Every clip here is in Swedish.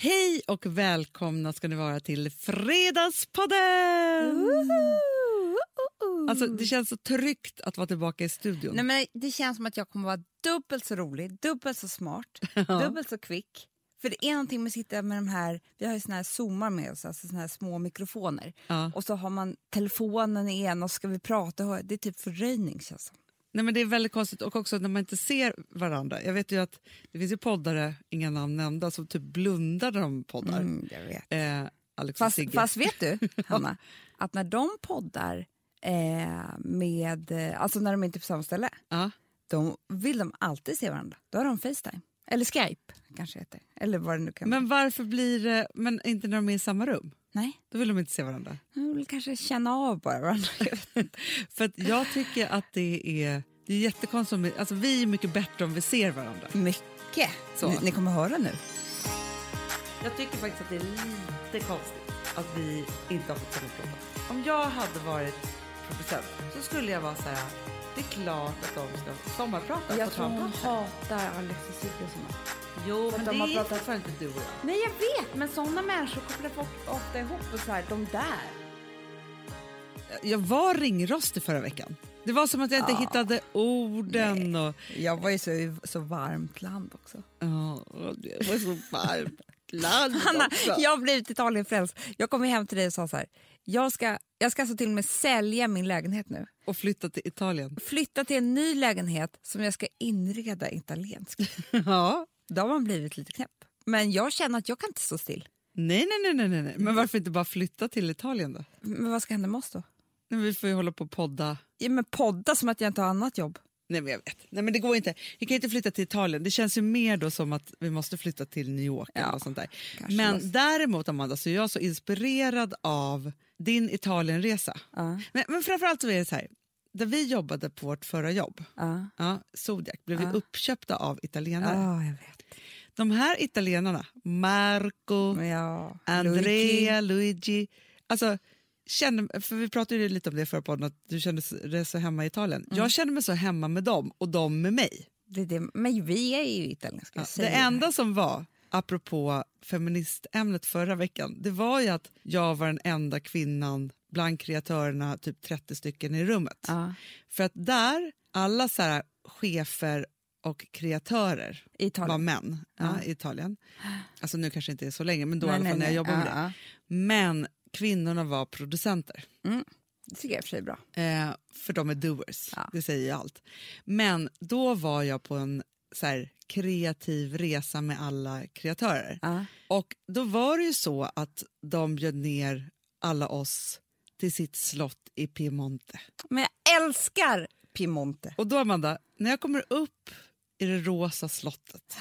Hej och välkomna ska ni vara till Fredagspodden! Alltså, det känns så tryggt att vara tillbaka i studion. Nej, men det känns som att jag kommer vara dubbelt så rolig, dubbelt så smart, dubbelt så kvick. För det är någonting med att sitta med de här, vi har ju såna här zoomar med oss, alltså såna här små mikrofoner. Ja. Och så har man telefonen i en och ska vi prata, det är typ fördröjning känns som. Nej, men det är väldigt konstigt och också när man inte ser varandra. Jag vet ju att det finns ju poddare, inga namn nämnda, som typ blundar när de poddar. Mm, jag vet. Eh, Alex Fast, fast vet du, Hanna, att när de poddar eh, med, eh, alltså när de inte är på samma ställe, Ja. då vill de alltid se varandra. Då har de Facetime. Eller Skype kanske heter. Eller vad det nu kan. Men varför blir det, men inte när de är i samma rum? Nej, Då vill de inte se varandra. de vill kanske känna av bara varandra. För att jag tycker att det är, det är jättekonstigt. Alltså, vi är mycket bättre om vi ser varandra. Mycket. Så. Ni, ni kommer höra nu. Jag tycker faktiskt att det är lite konstigt att vi inte har fått sommarprata. Om jag hade varit producent så skulle jag vara så här. Det är klart att de ska sommarprata Jag tror hon hatar Alex och Sigge och såna. Jo, men de det har är pratat- fortfarande inte du och jag. Nej, jag vet, men såna människor kopplar folk ofta ihop och så här, de där. Jag var ringrostig förra veckan. Det var som att jag inte Ja. hittade orden. Och, Jag var ju så, så varmt land också. ja, det var så varmt land Hanna, också. jag har blivit Italienfrälst. Jag kom hem till dig och sa så här, jag ska, jag ska alltså till och med sälja min lägenhet nu. Och flytta till Italien. Flytta till en ny lägenhet som jag ska inreda italienskt. Ja. Då har man blivit lite knäpp. Men jag känner att jag kan inte stå still. Nej, nej, nej, nej, nej. Men varför inte bara flytta till Italien då? Men vad ska hända med oss då? Nej, Vi får ju hålla på och podda. Ja, men podda som att jag inte har annat jobb. Nej, men jag vet. Nej, men det går inte. Vi kan inte flytta till Italien. Det känns ju mer då som att vi måste flytta till New York. Ja, eller sånt där. Men måste. däremot, Amanda, så är jag så inspirerad av din Italienresa. Ja. Men, men framförallt så är det så här. Där vi jobbade på vårt förra jobb, Ja, ja, Zodiac, blev vi uppköpta av italienare. ja jag vet. De här italienarna, Marco, Ja. Andrea, Luigi. Alltså, kände, för vi pratade ju lite om det i förra podden, att du kände dig så hemma i Italien. Mm. Jag kände mig så hemma med dem och de med mig. Det, det, men vi är ju italienska. Ja, det enda som var, apropå feministämnet förra veckan, det var ju att jag var den enda kvinnan bland kreatörerna, typ 30 stycken i rummet. Ja. För att där, alla så här, chefer och kreatörer I Italien. var män ja. Ja. i Italien. Alltså nu kanske inte är så länge, men då i Nej, alla fall nej, när jag nej. jobbade med Ja, det. Men kvinnorna var producenter. Det tycker jag i och för sig är bra. Eh, för de är doers, Ja. det säger ju allt. Men då var jag på en så här, kreativ resa med alla kreatörer. Ja. Och då var det ju så att de bjöd ner alla oss till sitt slott i Piemonte. Men jag älskar Piemonte. Och då Amanda, när jag kommer upp i det rosa slottet,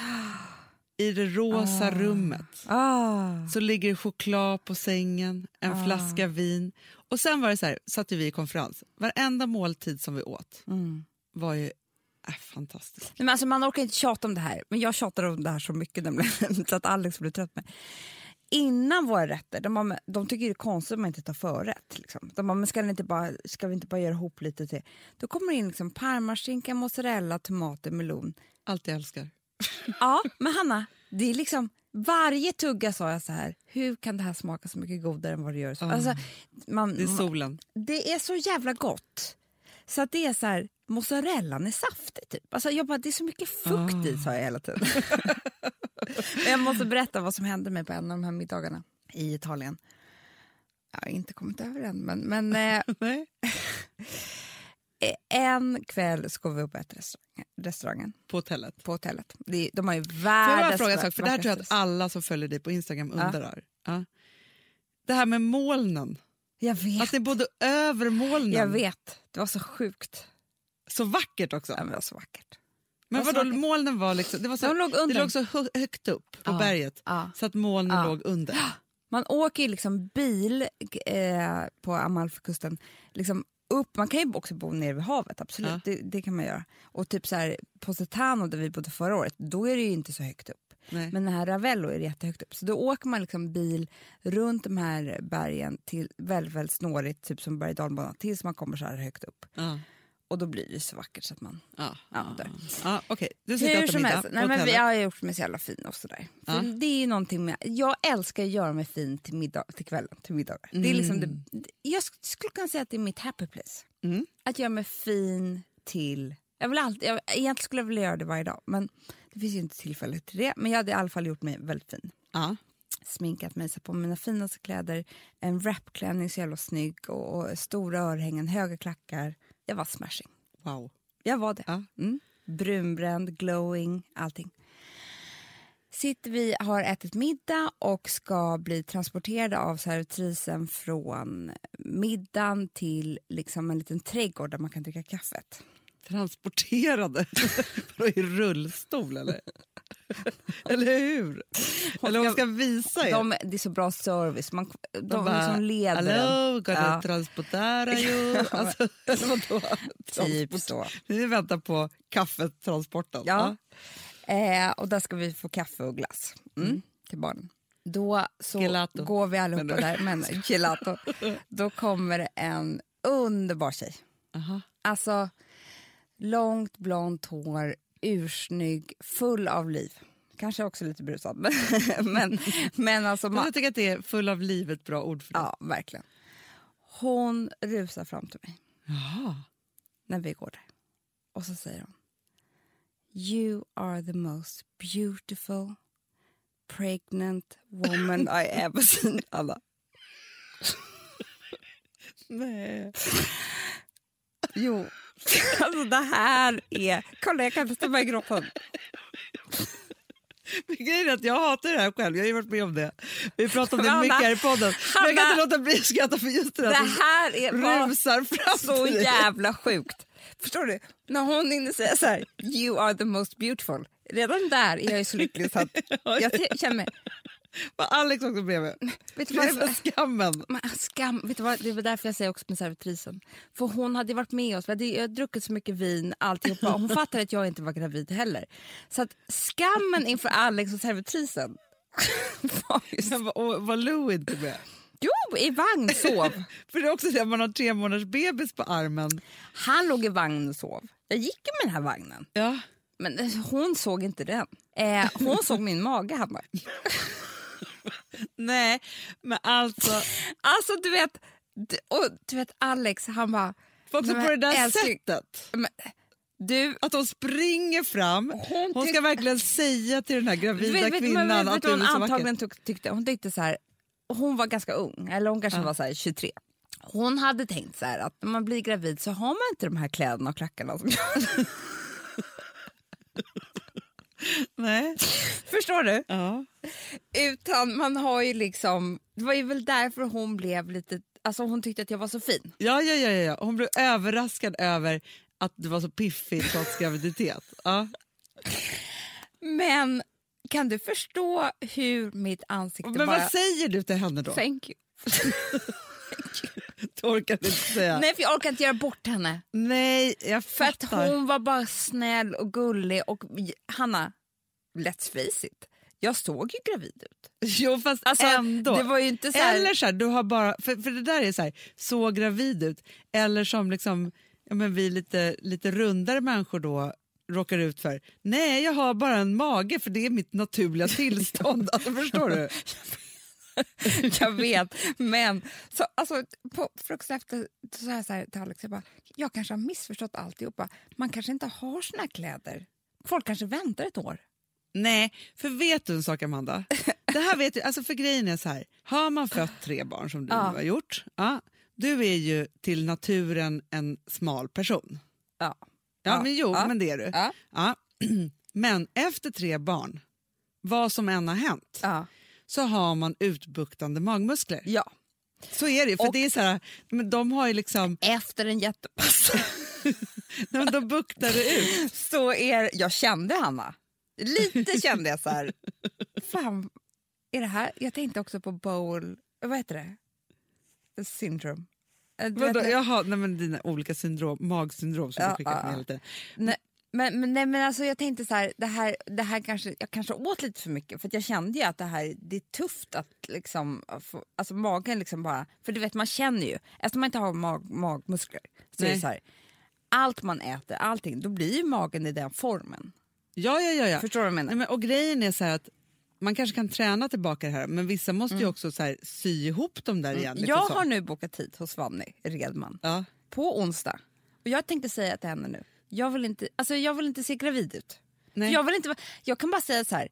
i det rosa rummet, Ah. så ligger det choklad på sängen, en Ah. flaska vin. Och sen var det så här, satt vi i konferens, varenda måltid som vi åt Mm. var ju äh, fantastisk. Nej, men alltså, man orkar inte tjata om det här, men jag tjatar om det här så mycket nämligen, så att Alex blir trött med. Innan våra rätter, de, har, de tycker det är konstigt om man inte tar förrätt. Liksom. De bara, men ska, inte bara, ska vi inte bara göra ihop lite till? Då kommer det in liksom parmaskinka, mozzarella, tomater, melon. Allt jag älskar. Ja, men Hanna, det är liksom varje tugga sa jag så här, hur kan det här smaka så mycket godare än vad det gör? Ah. alltså, man, Det är solen. det är så jävla gott. Så att det är så här, mozzarellan är saftig typ. Alltså jag bara, det är så mycket fukt i sa jag hela tiden. Men jag måste berätta vad som hände mig på en av de här middagarna i Italien. Jag har inte kommit över än, men, men eh, Nej. en kväll ska vi upp och restaurang, restaurangen På hotellet. på hotellet. De har ju Får jag bara världens sak, för det här tror jag att alla som följer dig på Instagram Ja. undrar. Ja. Det här med molnen, Jag vet, att ni bodde över molnen. jag vet. Det var så sjukt. Så vackert också. Ja, men det var så vackert. Men vadå, molnen var liksom, det var så, De låg under. det låg så hö- högt upp på Ja. berget Ja. så att molnen låg under. Man åker ju liksom bil eh, på Amalfikusten liksom upp. Man kan ju också bo nere vid havet, absolut. Det, det kan man göra. Och typ så här, på Setano där vi bodde förra året, då är det ju inte så högt upp. Nej. Men den här Ravello är jättehögt upp. Så då åker man liksom bil runt de här bergen till väldigt, väldigt snårigt, typ som berg och tills man kommer så här högt upp. Ja. Och då blir det så vackert så att man... Ja, Ja, där. ja, Okej, du Hur som helst, nej, men vi hotellet. har gjort mig så jävla fin och sådär. Ja. Det är någonting med, jag älskar att göra mig fin till, middag, till kvällen, till middagar. Det är liksom det, jag sk- skulle kunna säga att det är mitt happy place. Mm. Att göra mig fin till... Jag vill alltid, jag, egentligen skulle jag vilja göra det varje dag, men det finns ju inte tillfälle till det. Men jag hade i alla fall gjort mig väldigt fin. Ja. Sminkat mig, satt på mina finaste kläder, en wrapklänning så jävla snygg och, och stora örhängen, höga klackar. Jag var smashing. Wow. Jag var det. Ja. Mm. Brunbränd, glowing, allting. Sitter vi, har ätit middag och ska bli transporterade av servitrisen från middagen till liksom en liten trädgård där man kan dricka kaffet. Transporterade? I rullstol eller? eller hur? eller hon ska visa er? De, det är så bra service. Man, de De bara, liksom leder. Hallå, kan Ja. transportera ju? Alltså, vadå? Typ så. Ni väntar på kaffetransporten? Ja. Eh, och där ska vi få kaffe och glass mm, till barnen. Då så Gelato. går vi allihopa du? där, men gelato. Då kommer en underbar tjej. Aha. Alltså, långt blont hår, ursnygg, full av liv. Kanske också lite brusad, men, men, men alltså... Man, Jag tycker att det är full av liv ett bra ord för det. ja, verkligen. Hon rusar fram till mig Jaha. när vi går där. Och så säger hon You are the most beautiful pregnant woman I ever seen. Alla. Nej. Jo. Alltså det här är... Kolla, jag kan med i gråten. Men grejen är att jag hatar det här själv, jag har ju varit med om det. Vi pratar om det Men mycket Hanna, här i podden. Men jag kan Hanna, inte låta bli att skratta för just det Det där att här är rusar fram så jävla sjukt. Förstår du? När hon inne säger så här, you are the most beautiful. Redan där är jag så lycklig så att jag känner mig... Var Alex också bredvid. Vet du Det vad det skammen. Men skam, vet du vad, det var därför jag säger också med servitrisen. För hon hade varit med oss, vi hade, jag druckit så mycket vin, alltihopa. Hon fattade att jag inte var gravid heller. Så att skammen inför Alex och servitrisen var ju så- Men var, och var Lou inte med? Jo, i vagn sov. För det är också det att man har tre månaders bebis på armen. Han låg i vagnen och sov. Jag gick med den här vagnen. Ja. Men eh, hon såg inte den. Eh, hon såg min mage, Hanna. Nej, men alltså. Alltså du vet, och, du vet Alex han bara... För också "Nej, på det där älskling, sättet. Men, du, Att hon springer fram. Hon Hon, ska verkligen säga till den här gravida vet, vet, kvinnan men, vet, att du är så hon vacker. antagligen tyck, tyckte? Hon tyckte så här, hon var ganska ung, eller hon kanske var så här 23. Hon hade tänkt så här att när man blir gravid så har man inte de här kläderna och klackarna som jag Nej. Förstår du? Ja. Utan man har ju liksom, det var ju väl därför hon blev lite, alltså hon tyckte att jag var så fin. Ja, ja, ja, ja. Hon blev överraskad över att du var så piffig trots graviditet. Ja. Men kan du förstå hur mitt ansikte Men bara... vad säger du till henne då? Thank you. Du orkar inte säga. Nej, för jag orkar inte göra bort henne. Nej, jag För att fattar. hon var bara snäll och gullig. Och Hanna, let's face it, jag såg ju gravid ut. Jo, fast Alltså, ändå. Det var inte så här... Eller så här, du har bara, för, för det där är så här, så gravid ut. Eller som liksom, ja, men vi lite, lite rundare människor då råkar ut för. Nej, jag har bara en mage för det är mitt naturliga tillstånd. alltså, förstår du? jag vet, men så, alltså, på frukost efter så jag så här till Alex, jag, bara, jag kanske har missförstått alltihopa. Man kanske inte har såna här kläder. Folk kanske väntar ett år. Nej, för vet du en sak Amanda? Det här vet jag, alltså för grejen är så här, har man fött tre barn som du Ja. har gjort, ja, du är ju till naturen en smal person. Ja. Ja, Ja. men jo, Ja. men det är du. Ja. Men efter tre barn, vad som än har hänt. Så har man utbuktande magmuskler. ja. Så är det för Och- det är så här, men de har ju liksom, Efter en jättepass nej, de buktar det ut. så är Jag kände Hanna. Lite kände jag så här... Fan, är det här... Jag tänkte också på bowl... Vad heter det? Vadå, det? jaha, nej, men dina olika syndrom, magsyndrom som Ja, du skickat ja, med tiden. Nej, men, men, nej, men alltså jag tänkte så här, det här, det här kanske, jag kanske åt lite för mycket för jag kände ju att det här, det är tufft att liksom, få, alltså magen liksom bara, för du vet man känner ju, eftersom man inte har mag, magmuskler så är det Nej. så här, allt man äter, allting, då blir ju magen i den formen. Ja, ja, ja. ja. Förstår du vad jag menar? Nej, men, och grejen är så att man kanske kan träna tillbaka det här men vissa måste ju också så här, sy ihop dem där igen. Liksom Mm. jag så. har nu bokat tid hos Vanni Redman Ja. på onsdag. Och jag tänkte säga till henne nu, jag vill inte, alltså jag vill inte se gravid ut. Nej. Jag, vill inte, jag kan bara säga så här,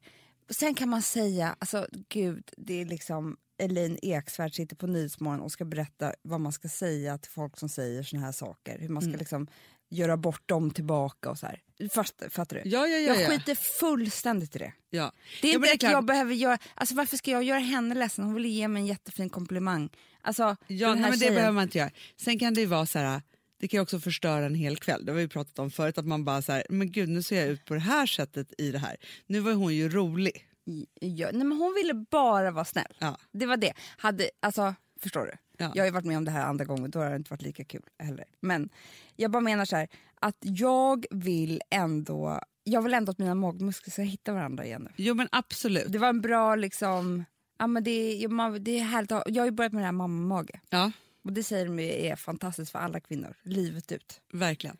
sen kan man säga, alltså gud, det är liksom Elaine Eksvärd sitter på Nyhetsmorgon och ska berätta vad man ska säga till folk som säger såna här saker. Hur man Mm. ska liksom göra bort dem tillbaka och så här. Fast, fattar du? Ja, ja, ja, jag ja. skiter fullständigt i det. Ja. Det är inte att jag behöver göra, alltså varför ska jag göra henne ledsen? Hon ville ge mig en jättefin komplimang. Alltså, Ja, nej, men det behöver man inte göra. Sen kan det ju vara så här, det kan också förstöra en hel kväll. Det har vi pratat om förut, att man bara så här, men gud nu ser jag ut på det här sättet i det här. Nu var hon ju rolig. Ja, nej, men hon ville bara vara snäll. Ja. Det var det. Hade, alltså, förstår du? Ja. Jag har ju varit med om det här andra gången, då har det inte varit lika kul heller. Men jag bara menar så här, att jag vill ändå, jag vill ändå att mina magmuskler ska hitta varandra igen nu. Jo men absolut. Det var en bra liksom, ja men det, är- man, det är härligt att ha, jag har ju börjat med det här mammamage. Ja, Och det säger de är fantastiskt för alla kvinnor, livet ut. verkligen.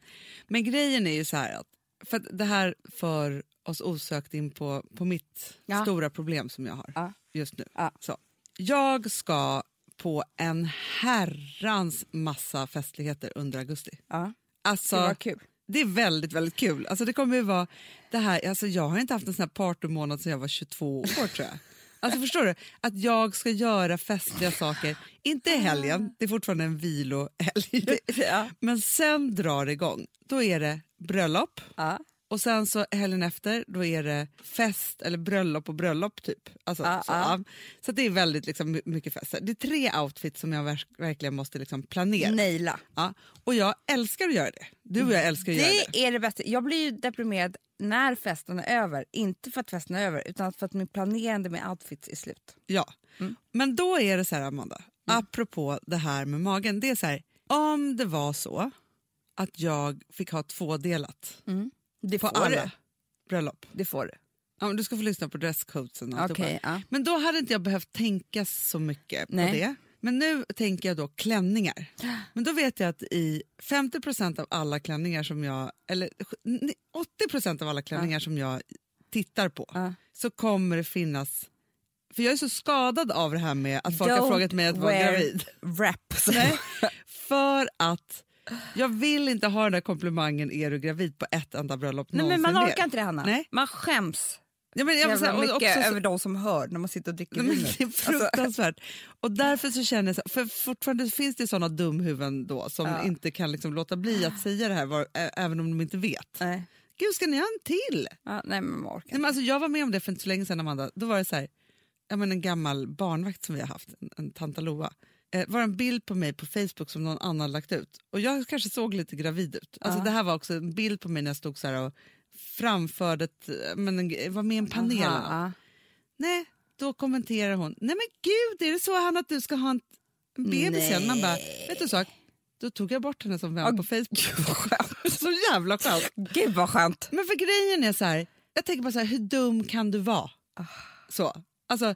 Men grejen är ju så här att, för att det här för oss osökt in på, på mitt Ja. stora problem som jag har Ja. just nu. Ja. Så, jag ska på en herrans massa festligheter under augusti. Ja, Alltså, det var kul. Det är väldigt, väldigt kul. Alltså det kommer ju vara det här, alltså jag har inte haft en sån här partymånad sedan jag var 22 år tror jag. Alltså förstår du? Att jag ska göra festliga saker, inte i helgen, det är fortfarande en vilohelg. Ja. Men sen drar det igång. Då är det bröllop Ja. Och sen så helgen efter då är det fest eller bröllop och bröllop typ. Alltså, Ja, så ja. så det är väldigt liksom, my- mycket fester. Det är tre outfits som jag verk- verkligen måste liksom planera. Naila. Ja. Och jag älskar att göra det. Du och jag älskar att göra det. Det är det bästa. Jag blir ju deprimerad när festen är över. Inte för att festen är över, utan för att min planerande med outfits är slut. Ja, Mm. men då är det så här Amanda, apropå det här med magen. Det är så här, om det var så att jag fick ha tvådelat Det på får alla bröllop. Det får du. Ja, du ska få lyssna på och alltihopa. Okej, ja. Men då hade inte jag behövt tänka så mycket på Nej. det. Men nu tänker jag då klänningar. Men då vet jag att i 50% av alla klänningar som jag, eller 80% av alla klänningar som jag tittar på Ja. så kommer det finnas, för jag är så skadad av det här med att folk har Don't frågat mig att vara gravid. Wraps. Nej, för att jag vill inte ha den där komplimangen är du gravid på ett enda bröllop Nej, men man orkar inte det, Hanna. Nej. Man skäms Ja, men jag, och mycket också så- över de som hör när man sitter och dricker vinet. det är Alltså, fruktansvärt. Och därför så känner jag, så, för fortfarande finns det såna dumhuvuden då som Ja. inte kan liksom låta bli att säga det här var, ä- även om de inte vet. nej. Gud, ska ni ha en till? Ja, nej, men man orkar Nej, men alltså, jag var med om det för inte så länge sedan, Amanda. Då var det så här, ja, men en gammal barnvakt som vi har haft, en, en tanta Loa. Eh, var en bild på mig på Facebook som någon annan lagt ut. Och jag kanske såg lite gravid ut. Alltså, Ja. Det här var också en bild på mig när jag stod så här och framförde, ett, eh, men en, var med i en panel. Aha, Nej, då kommenterar hon. Nej men gud, är det så han att du ska ha en, bebis igen? Man bara, vet du sak? Då tog jag bort henne som vän Åh, på Facebook. så jävla skönt. Gud vad skönt. Men för grejen är så här, jag tänker bara så här, hur dum kan du vara? Så, alltså,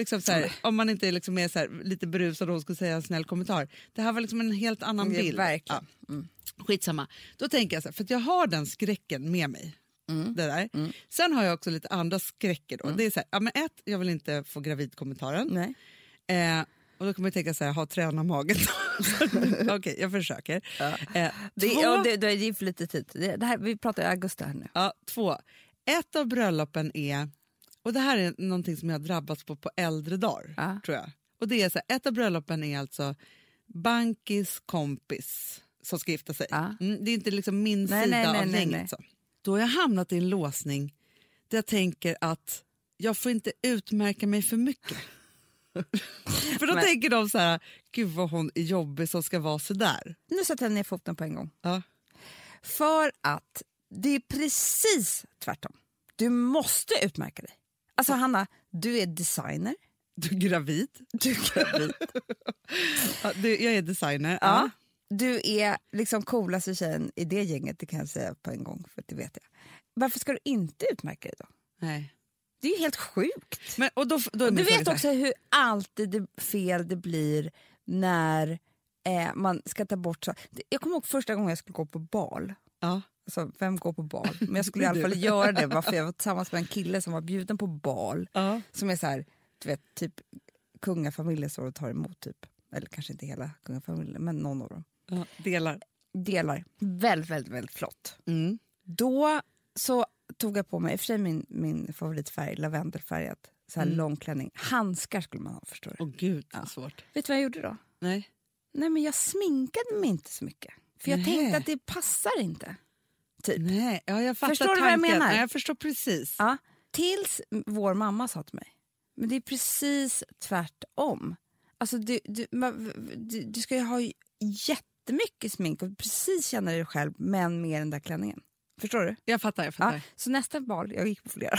liksom här, om man inte liksom är här, lite berusad och hon skulle säga en snäll kommentar. Det här var liksom en helt annan Ja, bild. verkligen. Mm. Ja. Skitsamma. Då tänker jag så här, för att jag har den skräcken med mig. Mm. Det där. Sen har jag också lite andra skräcker. Då. Det är så ja, men ett, jag vill inte få gravidkommentaren. Nej. Eh, och då kommer jag tänka så här, ha träna magen. Okej, jag försöker. Eh, Det, två, ja, det, det är för lite tid. Det, det här, vi pratar i augusti här nu. ja, två. Ett av bröllopen är, och det här är någonting som jag har drabbats på på äldre dagar, Ja. tror jag. Och det är så här, ett av bröllopen är alltså Bankis kompis som ska gifta sig. Mm, det är inte liksom min Nej, sida nej, nej, av nej, gänget. nej. Så. Då har jag hamnat i en låsning där jag tänker att jag får inte utmärka mig för mycket. för då Men- tänker de så här, gud vad hon är jobbig som ska vara så där. Nu sätter jag ner foten på en gång. Ja. För att det är precis tvärtom. Du måste utmärka dig. Alltså Hanna, du är designer. Du är gravid. Du är gravid. Ja, du, jag är designer. ja. Du är liksom coolaste tjejen i det gänget, det kan jag säga på en gång. för det vet jag. Varför ska du inte utmärka dig då? Nej. Det är ju helt sjukt. Men, och då, då är Du vet här, också hur alltid det fel det blir när Eh, man ska ta bort... Så. Jag kommer ihåg första gången jag skulle gå på bal. Ja. Alltså, vem går på bal? Men jag skulle i alla fall göra det varför jag var tillsammans med en kille som var bjuden på bal. Ja. Som är så här, du vet, typ kungafamiljen står och tar emot typ. Eller kanske inte hela kungafamiljen, men någon av dem. Ja. Delar. Delar. Väldigt, väldigt, väldigt flott. Mm. Då så tog jag på mig, i och för sig min, min favoritfärg, lavendelfärgat, så här Mm. lång klänning. Handskar skulle man ha förstår du. Åh gud, Ja. svårt. Vet du vad jag gjorde då? Nej. Nej men jag sminkade mig inte så mycket. För jag Nej. tänkte att det passar inte. Typ. Nej, ja, jag fattar Förstår du vad jag tanken. menar? Ja, jag förstår precis. Ja. Tills vår mamma sa till mig, men det är precis tvärtom. Alltså du, du, man- du, du ska ju ha jättemycket smink och precis känna dig själv men med den där klänningen. Förstår du? Jag fattar, jag fattar. Ja, så nästa bal, jag gick på flera,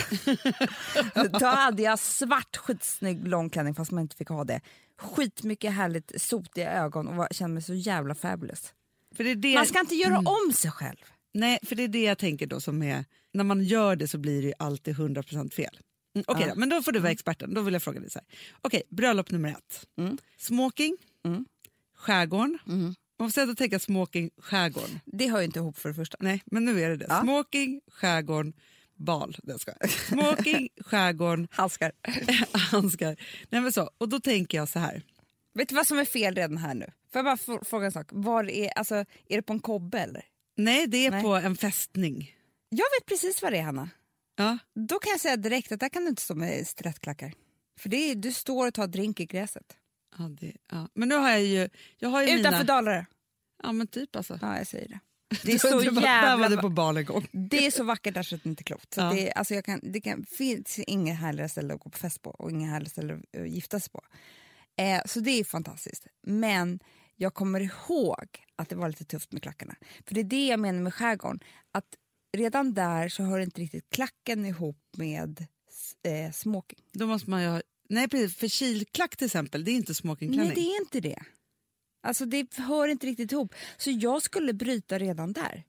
då hade jag svart skitsnygg lång klänning fast man inte fick ha det. Skitmycket härligt sotiga ögon och var, kände mig så jävla fabulous. Det det, Man ska inte göra om sig själv. Nej, för det är det jag tänker då som är, när man gör det så blir det ju alltid 100% fel. Mm, Okej Ja. då, men då får du vara experten. Då vill jag fråga dig så här. Okej, bröllop nummer ett. Mm. Smoking, Mm. skärgården. Man får att tänka smoking, skärgården. Det hör ju inte ihop för det första. Nej, men nu är det det. Ja. Smoking, skärgården, bal. Det ska. Smoking, skärgården, Halskar. handskar. Nej, men så. Och då tänker jag så här. Vet du vad som är fel redan här nu? Får jag bara fråga en sak? Var är, alltså, är det på en kobbe eller? Nej, det är Nej. på en fästning. Jag vet precis vad det är Hanna. Ja. Då kan jag säga direkt att där kan du inte stå med stilettklackar. För det är, du står och tar drink i gräset. Ja, det, ja. Men nu har jag ju... Jag har ju Utanför mina... Dalarö. Ja, men typ alltså. Ja, jag säger det. Det är så var- Där var jävla... du på bal en gång. Det är så vackert där så det inte är klokt. Så Ja. det, alltså jag kan, det kan, finns inget härligare ställe att gå på fest på och inget härligare ställe att gifta sig på. Eh, så det är fantastiskt. Men jag kommer ihåg att det var lite tufft med klackarna. För det är det jag menar med skärgården. Att redan där så hör inte riktigt klacken ihop med eh, smoking. Då måste man ha... Nej, precis. För kilklack till exempel, det är inte smokingklänning. Nej, det är inte det. Alltså det hör inte riktigt ihop. Så jag skulle bryta redan där.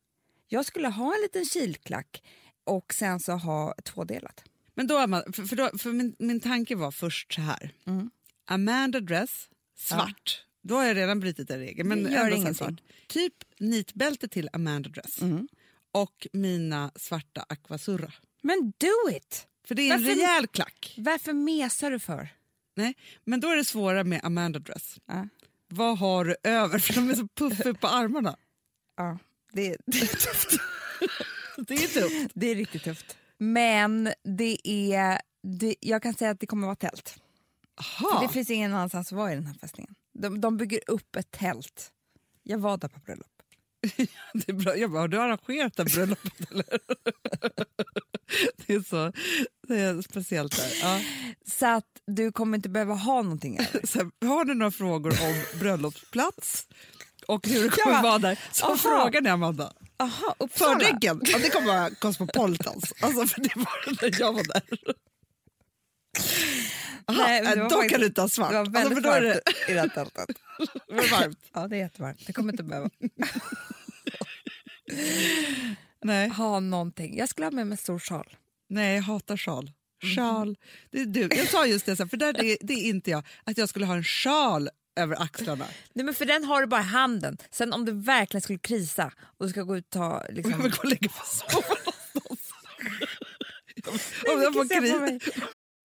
Jag skulle ha en liten kilklack och sen så ha tvådelat. Men då, Amanda, för, för, då, för min, min tanke var först så här. Mm. Amanda dress, svart. Då har jag redan brutit en regel. Men gör ingenting. svart. Typ nitbälte till Amanda dress. Mm. Och mina svarta aquasurra. Men do it! För det är en Varför- rejäl klack. Varför mesar du för? Nej, men då är det svåra med Amanda dress. Ja. Vad har du över? För de är så puffiga på armarna. Ja, det, det är tufft. Det är tufft. Det är riktigt tufft. Men det är... Det, jag kan säga att det kommer vara tält. För Aha. det finns ingen annanstans att vara i den här fästningen. De, de bygger upp ett tält. Jag var där på bröllop. Det är bra. Jag bara, har du arrangerat det bröllopet eller? det är så det är speciellt där. Ja. Så att du kommer inte behöva ha någonting här, har du några frågor om bröllopsplats och hur det kommer vara där så aha. fråga ni Amanda. Aha. Förryggen, ja, det kommer vara Cosmopolitans. Alltså, för det var när jag var där. Aha, Nej, då faktiskt- kan du ha svart. Det var Alltså, väldigt då är det, varmt i det här tältet. det var varmt. Ja, det är jättevarmt. Det kommer inte behöva Nej. ha någonting. Jag skulle ha med mig en stor sjal. Nej, jag hatar sjal. Sjal. Det är du. Jag sa just det, för där, det, det är inte jag. Att jag skulle ha en sjal över axlarna. Nej, men för den har du bara i handen. Sen om du verkligen skulle krisa och du ska gå ut och ta... Jag Liksom, vill gå och lägga mig och sova någonstans. Om jag får kris.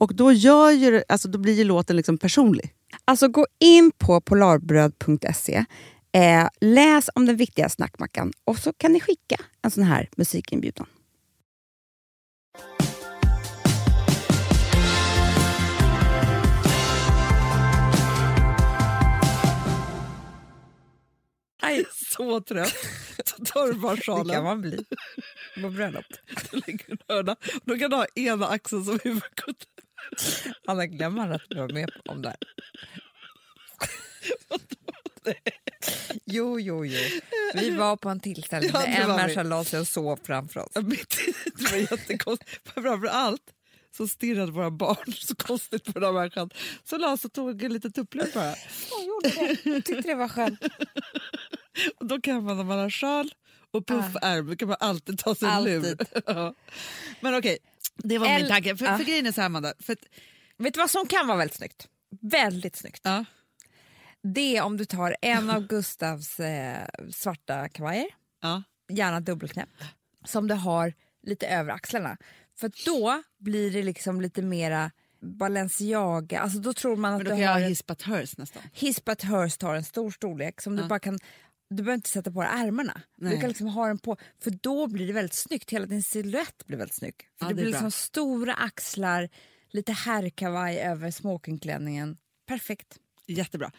Och då, gör ju, det- alltså, då blir ju låten liksom personlig. Alltså gå in på polarbröd.se, eh, läs om den viktiga snackmackan och så kan ni skicka en sån här musikinbjudan. Jag är så trött. Så tar du bara sjalen. man bli. På bröllop. Då kan du ha ena axeln som huvudkudde. Alla glömmer att du var med om det här. Jo, jo, jo. Vi var på en tillställning Ja, där en människa la sig och sov framför oss. Det var jättekonstigt. Framför allt så stirrade våra barn så konstigt på den här människan. Så la sig och tog en liten tupplur bara. Jag gjorde det. Jag tyckte det var skönt. Och då kan man när man har sjal och puffärm då kan man alltid ta sig en lur. Ja. Men okej, det var El- min tanke. För, Ja. för grejen är så här Amanda. För att, Vet du vad som kan vara väldigt snyggt? Väldigt snyggt. ja, Det är om du tar en av Gustavs eh, svarta kavajer, ja. gärna dubbelknäppt, som du har lite över axlarna. För då blir det liksom lite mera Balenciaga, alltså då tror man att Men då du kan jag har ha en- his but hers nästan. His but hers tar en stor storlek som du Ja. bara kan du behöver inte sätta på dig ärmarna. Nej. Du kan liksom ha den på, för då blir det väldigt snyggt. Hela din silhuett blir väldigt snygg. För Ja, det det blir bra. liksom stora axlar, lite herrkavaj över smokingklänningen. Perfekt. Jättebra.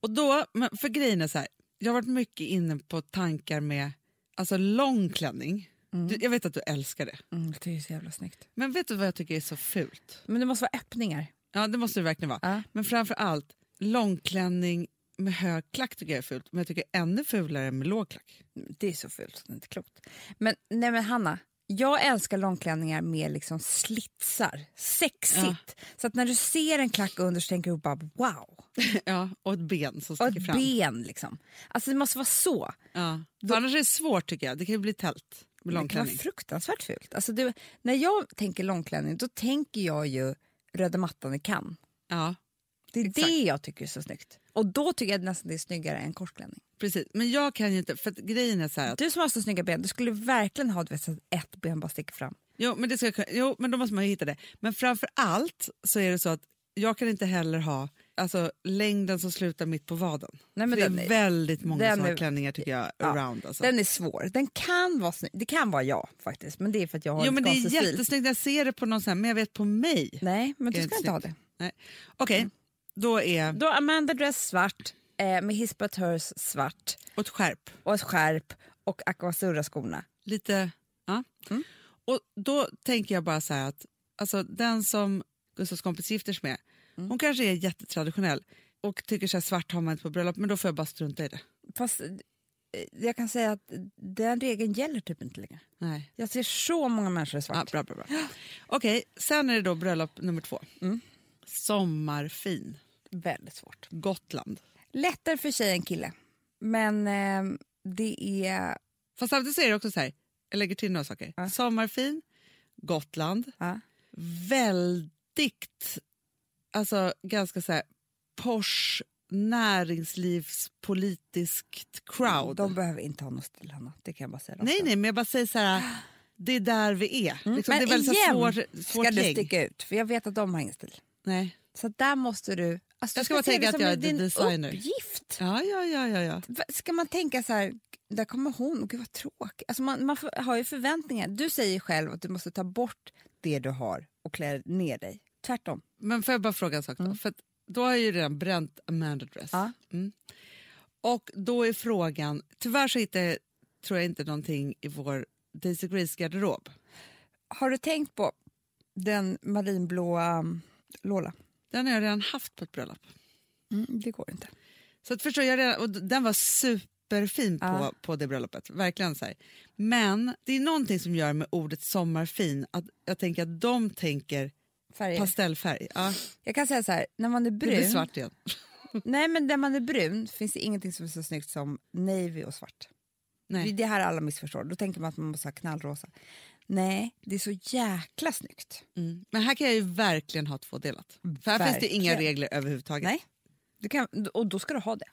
Och då, för grejen är så här, jag har varit mycket inne på tankar med alltså lång klänning. Du, jag vet att du älskar det. Mm, det är så jävla snyggt. Men vet du vad jag tycker är så fult? Men det måste vara öppningar. Ja, det måste det verkligen vara. Ja. Men framför allt, långklänning med hög klack tycker jag är fult. Men jag tycker ännu fulare med låg klack. Det är så fult så det är inte klokt. Men, nej men Hanna, jag älskar långklänningar med liksom slitsar. Sexigt. Så att när du ser en klack under så tänker du bara wow. Ja, och ett ben som Och sticker ett fram. ben liksom. Alltså det måste vara så. Ja. För annars är det svårt tycker jag. Det kan ju bli tält med Det kan vara fruktansvärt fult. Alltså du, när jag tänker långklänning då tänker jag ju röda mattan i Cannes. Ja, Det är Exakt. det jag tycker är så snyggt. Och då tycker jag nästan det är snyggare än korsklänning. precis. Men jag kan ju inte, för att grejen är så här att, Du som har så snygga ben, du skulle verkligen ha du vet, ett ben bara sticker fram. jo, men det ska, jo, men då måste man ju hitta det. Men framför allt så är det så att jag kan inte heller ha alltså, längden som slutar mitt på vaden. Nej, det är är- väldigt många såna är- klänningar tycker jag Ja, around. Alltså. Den är svår. Den kan vara snygg. Det kan vara jag faktiskt, men det är för att jag har Jo en men det är jättesnyggt, jag ser det på någon sån här, men jag vet på mig. Nej, men du ska inte ha det. snyggt? Nej. Okej, då är, Då Amanda Dress svart, eh, med Hispat Hers svart och ett skärp. och ett skärp och Aquasurra-skorna. Lite, ja. Mm. Och då tänker jag bara så här att alltså, den som Gustavs kompis gifter sig med, Mm. hon kanske är jättetraditionell och tycker så här, svart har man inte på bröllop, men då får jag bara strunta i det. Fast eh, jag kan säga att den regeln gäller typ inte längre. Nej. Jag ser så många människor i Ja, svart. bra, bra, bra. Okej, sen är det då bröllop nummer två. Mm. Sommarfin, Väldigt svårt. Gotland. Lättare för tjej än kille. Men eh, det är... Fast samtidigt är det också så här, jag lägger till några saker. Ja. Sommarfin, Gotland, Ja. väldigt, alltså ganska så här posh näringslivspolitiskt crowd. De behöver inte ha någon stil, Hanna. Det kan jag bara säga. nej, nej, men jag bara säger så här, det är där vi är. Liksom, Mm. Men det är igen svår, svårt ska du sticka ut, för jag vet att de har ingen stil. Nej. Så där måste du... Alltså, Jag du ska bara tänka att jag är din designer. uppgift. Ja, ja, ja, ja, ja. Ska man tänka så här, där kommer hon, gud vad tråkigt. Alltså man, man har ju förväntningar. Du säger själv att du måste ta bort det du har och klä ner dig. Tvärtom. Men får jag bara fråga en sak då? För att då har jag ju redan bränt Amanda Dress. Mm. Ja. Mm. Och då är frågan, tyvärr så hittar jag, tror jag inte någonting i vår Daisy Grace garderob. Har du tänkt på den marinblåa um, Lola? Den har jag redan haft på ett bröllop. Mm, det går inte. Så att förstår jag redan, och den var superfin på, Ja. på det bröllopet. Verkligen så här. Men det är någonting som gör med ordet sommarfin att jag tänker att de tänker Färger. pastellfärg. Ja, Jag kan säga så här, när man är det blir brun, svart igen. nej men när man är brun finns det ingenting som är så snyggt som navy och svart. Det är Nej. det här alla missförstår. Då tänker man att man måste ha knallrosa. Nej, det är så jäkla snyggt. Mm. Men här kan jag ju verkligen ha tvådelat. För här finns det inga Verkligen. regler överhuvudtaget. Nej, du kan, och då ska du ha det.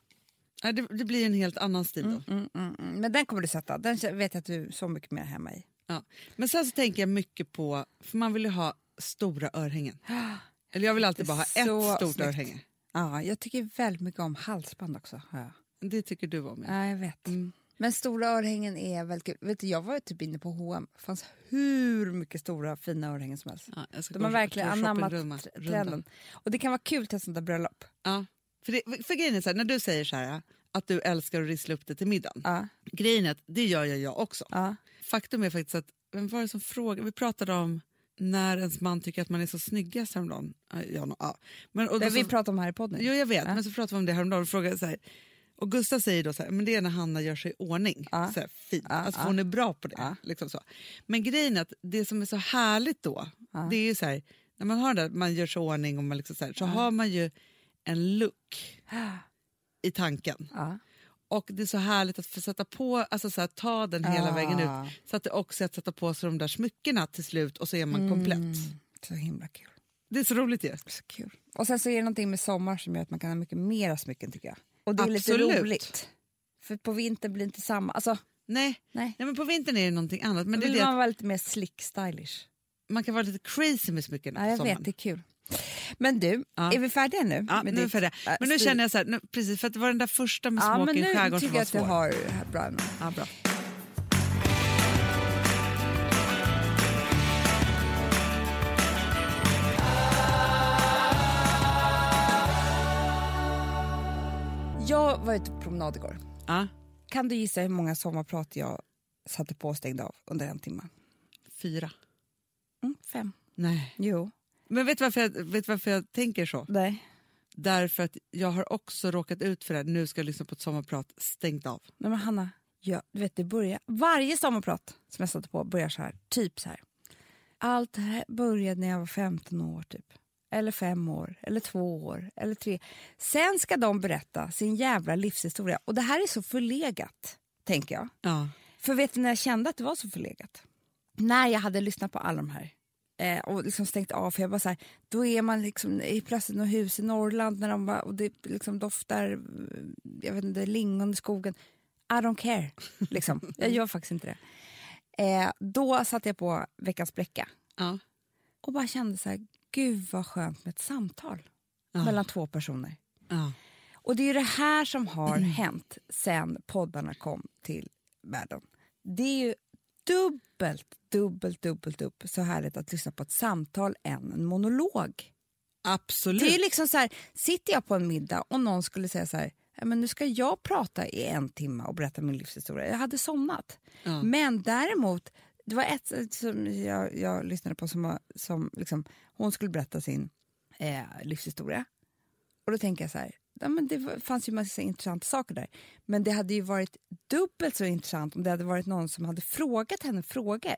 Nej, det, det blir en helt annan stil då. Mm, mm, mm. Men den kommer du sätta. Den vet jag att du är så mycket mer hemma i. Ja. Men sen så tänker jag mycket på, för man vill ju ha stora örhängen. Eller jag vill alltid bara ha ett stort snyggt. örhänge. Ja, jag tycker väldigt mycket om halsband också. jag. Det tycker du om. Ja. Ja, jag vet. Mm. Men stora örhängen är väldigt kul. Vet du, jag var ju typ inne på H&M. Det fanns hur mycket stora fina örhängen som helst. Ja, De har verkligen anammat trenden. Och det kan vara kul till ett sånt där bröllop. Ja. För, det, för grejen är så här, när du säger så här, att du älskar att rissla upp det till middagen. Ja, Grejen är att det gör jag, jag också. ja. Faktum är faktiskt att, vem var det som frågade? Vi pratade om när ens man tycker att man är så snyggast häromdagen. Ja, Ja, no, ja. Men, och Det vi så, pratat om här i podden. jo, jag vet, Ja. men så pratade vi om det häromdagen och frågade så här, och Gustav säger då så här, men det är när Hanna gör sig i ordning. Ja. Så här, fint. Ja, alltså, ja. Hon är bra på det. Ja. Liksom så. Men grejen är att det som är så härligt då, det är ju så här, när man har det, man gör sig i ordning och man liksom så, här, så har man ju en look i tanken. Och det är så härligt att få sätta på, alltså så här, ta den hela Ah. vägen ut. Så att det också är att sätta på sig de där smyckena till slut och så är man komplett. Mm. Så himla kul. Det är så roligt ju. Så kul. Och sen så är det någonting med sommar som gör att man kan ha mycket mera smycken tycker jag. Och det är Absolut. lite roligt. För på vintern blir det inte samma. Alltså, Nej. nej. Nej, men på vintern är det någonting annat. Men Då vill det man vara lite mer slick stylish. man kan vara lite crazy med smyckena Ja, jag sommaren. vet, det är kul. Men du, Ja. är vi färdiga nu? Ja, nu är vi färdiga. äh, Men nu känner jag så här, nu, precis för att det var den där första med Ja, men smoking i nu skärgården som tycker var jag att du svår. har bra. nu. Ja, bra. Var ute på promenad igår. Ja. Kan du gissa hur många sommarprat jag satte på och stängde av under en timme. Fyra. Mm, fem. Nej. Jo. Men vet du varför jag, vet varför jag tänker så? Nej. Därför att jag har också råkat ut för det. Nu ska jag lyssna på ett sommarprat stängt av. Nej men Hanna, ja, du vet det börjar, varje sommarprat som jag satte på börjar så här, typ så här. Allt här började när jag var 15 år typ. Eller fem år, eller två år, eller tre. Sen ska de berätta sin jävla livshistoria. Och det här är så förlegat, tänker jag. Ja. För vet du när jag kände att det var så förlegat? När jag hade lyssnat på alla de här eh, och liksom stängt av, för jag bara så här, då är man liksom i plötsligt något hus i Norrland när de bara, och det liksom doftar eh, jag vet inte, lingon i skogen. I don't care. Liksom. Jag gör faktiskt inte det. Eh, då satte jag på Veckans bräcka Ja. och bara kände så här, gud vad skönt med ett samtal Ja. mellan två personer. Ja. Och det är det här som har hänt sen poddarna kom till världen. Det är ju dubbelt, dubbelt, dubbelt upp så härligt att lyssna på ett samtal än en monolog. Absolut. Det är liksom så här, sitter jag på en middag och någon skulle säga så här, "Ja, men nu ska jag prata i en timme och berätta min livshistoria. Jag hade somnat. Ja. Men däremot, det var ett som jag, jag lyssnade på som, var- som liksom, hon skulle berätta sin eh, livshistoria. Och då tänker jag så här, ja, men det fanns ju massa intressanta saker där. Men det hade ju varit dubbelt så intressant om det hade varit någon som hade frågat henne frågor.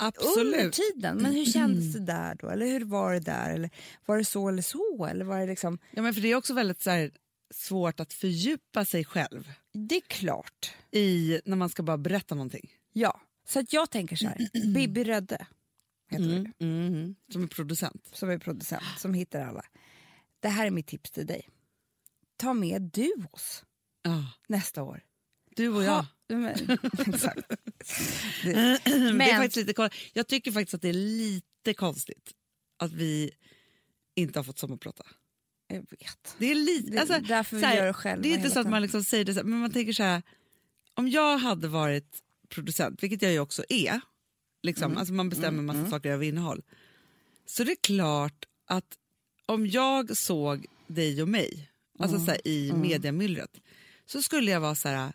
Under Absolut. tiden. Men hur kändes det där då? Eller hur var det där? Eller var det så eller så? Eller var det liksom... Ja, men för det är också väldigt så här, svårt att fördjupa sig själv Det är klart. i när man ska bara berätta någonting. Ja. Så att jag tänker så här, Bibi Rödde heter det, Mm. Som är producent. som är producent, som hittar alla. Det här är mitt tips till dig. Ta med Duos Ja. nästa år. Du och jag. Ha, men, exakt. Det, Det är men, faktiskt lite, jag tycker faktiskt att det är lite konstigt att vi inte har fått sommarprata. jag vet. Det är lite... Det är alltså, därför vi här, gör det själva Det är inte så att man liksom säger det så här, men man tänker så här. Om jag hade varit producent, vilket jag ju också är, liksom, Mm. alltså man bestämmer massa saker över innehåll. Så det är klart att om jag såg dig och mig alltså så här, i mediamyllret så skulle jag vara så här,